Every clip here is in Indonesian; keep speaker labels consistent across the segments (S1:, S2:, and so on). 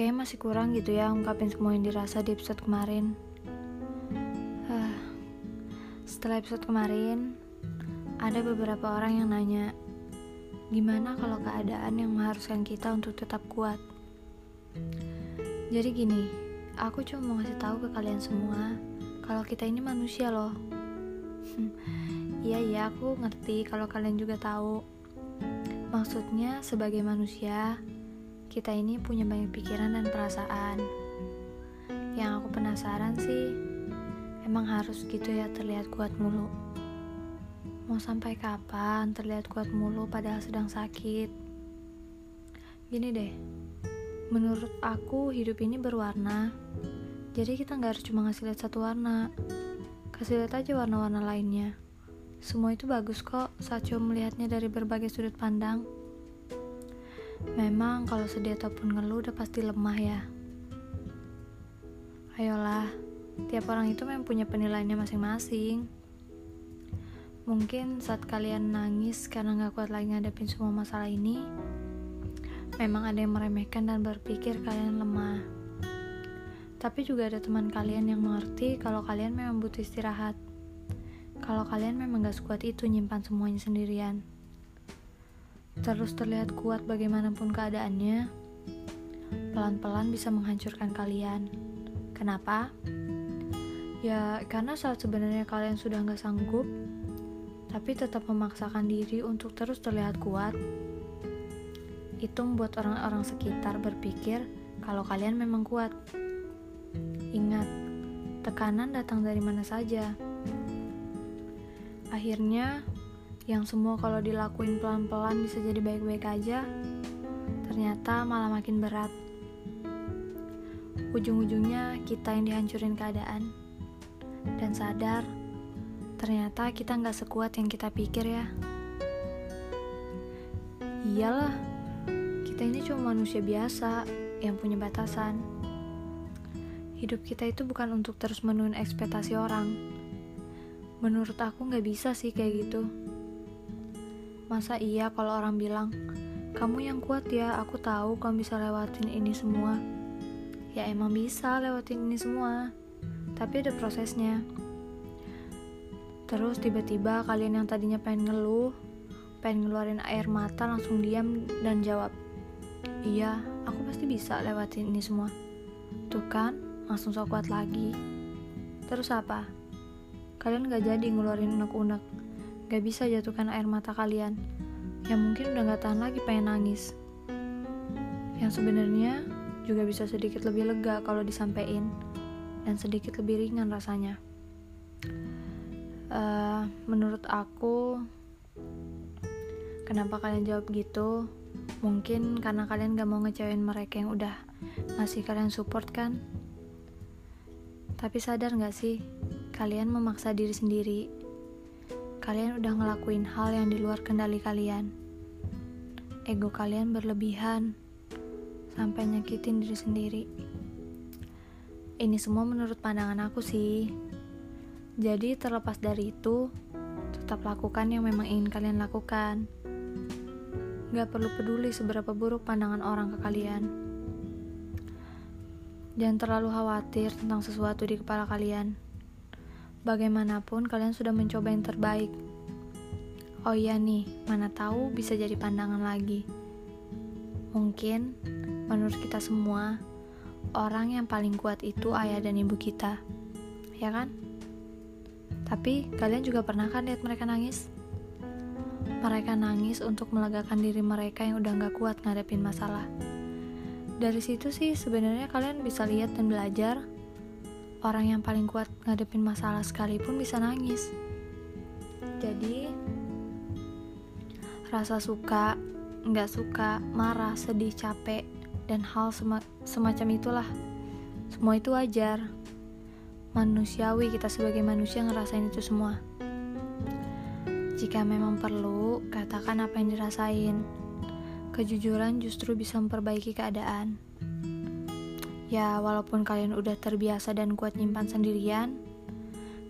S1: Kayaknya masih kurang gitu ya ungkapin semua yang dirasa di episode kemarin. Uh, setelah episode kemarin, ada beberapa orang yang nanya, gimana kalau keadaan yang mengharuskan kita untuk tetap kuat? Jadi gini, aku cuma mau ngasih tahu ke kalian semua kalau kita ini manusia loh. Iya iya, aku ngerti kalau kalian juga tahu. Maksudnya sebagai manusia, kita ini punya banyak pikiran dan perasaan. Yang aku penasaran sih, emang harus gitu ya terlihat kuat mulu. Mau sampai kapan terlihat kuat mulu padahal sedang sakit? Gini deh, menurut aku hidup ini berwarna, jadi kita nggak harus cuma ngasih lihat satu warna. Kasih lihat aja warna-warna lainnya. Semua itu bagus kok saat coba melihatnya dari berbagai sudut pandang. Memang kalau sedih ataupun ngeluh udah pasti lemah ya. Ayolah, tiap orang itu memang punya penilaiannya masing-masing. Mungkin saat kalian nangis karena gak kuat lagi ngadepin semua masalah ini, memang ada yang meremehkan dan berpikir kalian lemah. Tapi juga ada teman kalian yang mengerti kalau kalian memang butuh istirahat kalau kalian memang gak sekuat itu nyimpan semuanya sendirian. Terus terlihat kuat bagaimanapun keadaannya, pelan-pelan bisa menghancurkan kalian. Kenapa? Ya, karena saat sebenarnya kalian sudah gak sanggup, tapi tetap memaksakan diri untuk terus terlihat kuat, itu membuat orang-orang sekitar berpikir kalau kalian memang kuat. Ingat, tekanan datang dari mana saja Akhirnya, yang semua kalau dilakuin pelan-pelan bisa jadi baik-baik aja, ternyata malah makin berat. Ujung-ujungnya kita yang dihancurin keadaan. Dan sadar, ternyata kita nggak sekuat yang kita pikir ya. Iyalah, kita ini cuma manusia biasa yang punya batasan. Hidup kita itu bukan untuk terus menuhin ekspektasi orang, Menurut aku nggak bisa sih kayak gitu. Masa iya kalau orang bilang, kamu yang kuat ya, aku tahu kamu bisa lewatin ini semua. Ya emang bisa lewatin ini semua, tapi ada prosesnya. Terus tiba-tiba kalian yang tadinya pengen ngeluh, pengen ngeluarin air mata langsung diam dan jawab, iya, aku pasti bisa lewatin ini semua. Tuh kan, langsung so kuat lagi. Terus apa? Kalian gak jadi ngeluarin unek-unek. Gak bisa jatuhkan air mata kalian. Yang mungkin udah gak tahan lagi pengen nangis. Yang sebenarnya juga bisa sedikit lebih lega kalau disampaikan dan sedikit lebih ringan rasanya. Uh, menurut aku, kenapa kalian jawab gitu? Mungkin karena kalian gak mau ngecewain mereka yang udah ngasih kalian support kan? Tapi sadar gak sih, kalian memaksa diri sendiri. Kalian udah ngelakuin hal yang di luar kendali kalian. Ego kalian berlebihan sampai nyakitin diri sendiri. Ini semua menurut pandangan aku sih. Jadi terlepas dari itu, tetap lakukan yang memang ingin kalian lakukan. Gak perlu peduli seberapa buruk pandangan orang ke kalian. Jangan terlalu khawatir tentang sesuatu di kepala kalian Bagaimanapun kalian sudah mencoba yang terbaik. Oh iya nih, mana tahu bisa jadi pandangan lagi. Mungkin menurut kita semua, orang yang paling kuat itu ayah dan ibu kita. Ya kan? Tapi kalian juga pernah kan lihat mereka nangis? Mereka nangis untuk melegakan diri mereka yang udah gak kuat ngadepin masalah. Dari situ sih sebenarnya kalian bisa lihat dan belajar orang yang paling kuat ngadepin masalah sekalipun bisa nangis. Jadi, rasa suka, nggak suka, marah, sedih, capek, dan hal sema semacam itulah. Semua itu wajar. Manusiawi kita sebagai manusia ngerasain itu semua. Jika memang perlu, katakan apa yang dirasain. Kejujuran justru bisa memperbaiki keadaan. Ya, walaupun kalian udah terbiasa dan kuat nyimpan sendirian,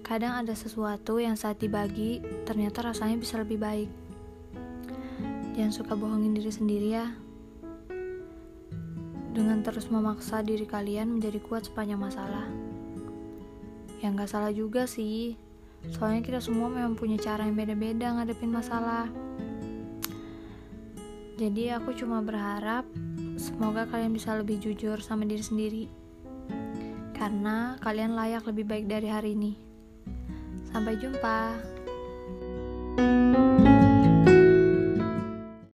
S1: kadang ada sesuatu yang saat dibagi ternyata rasanya bisa lebih baik. Jangan suka bohongin diri sendiri ya. dengan terus memaksa diri kalian menjadi kuat sepanjang masalah. Ya nggak salah juga sih, soalnya kita semua memang punya cara yang beda-beda ngadepin masalah. Jadi aku cuma berharap semoga kalian bisa lebih jujur sama diri sendiri. Karena kalian layak lebih baik dari hari ini. Sampai jumpa. thank you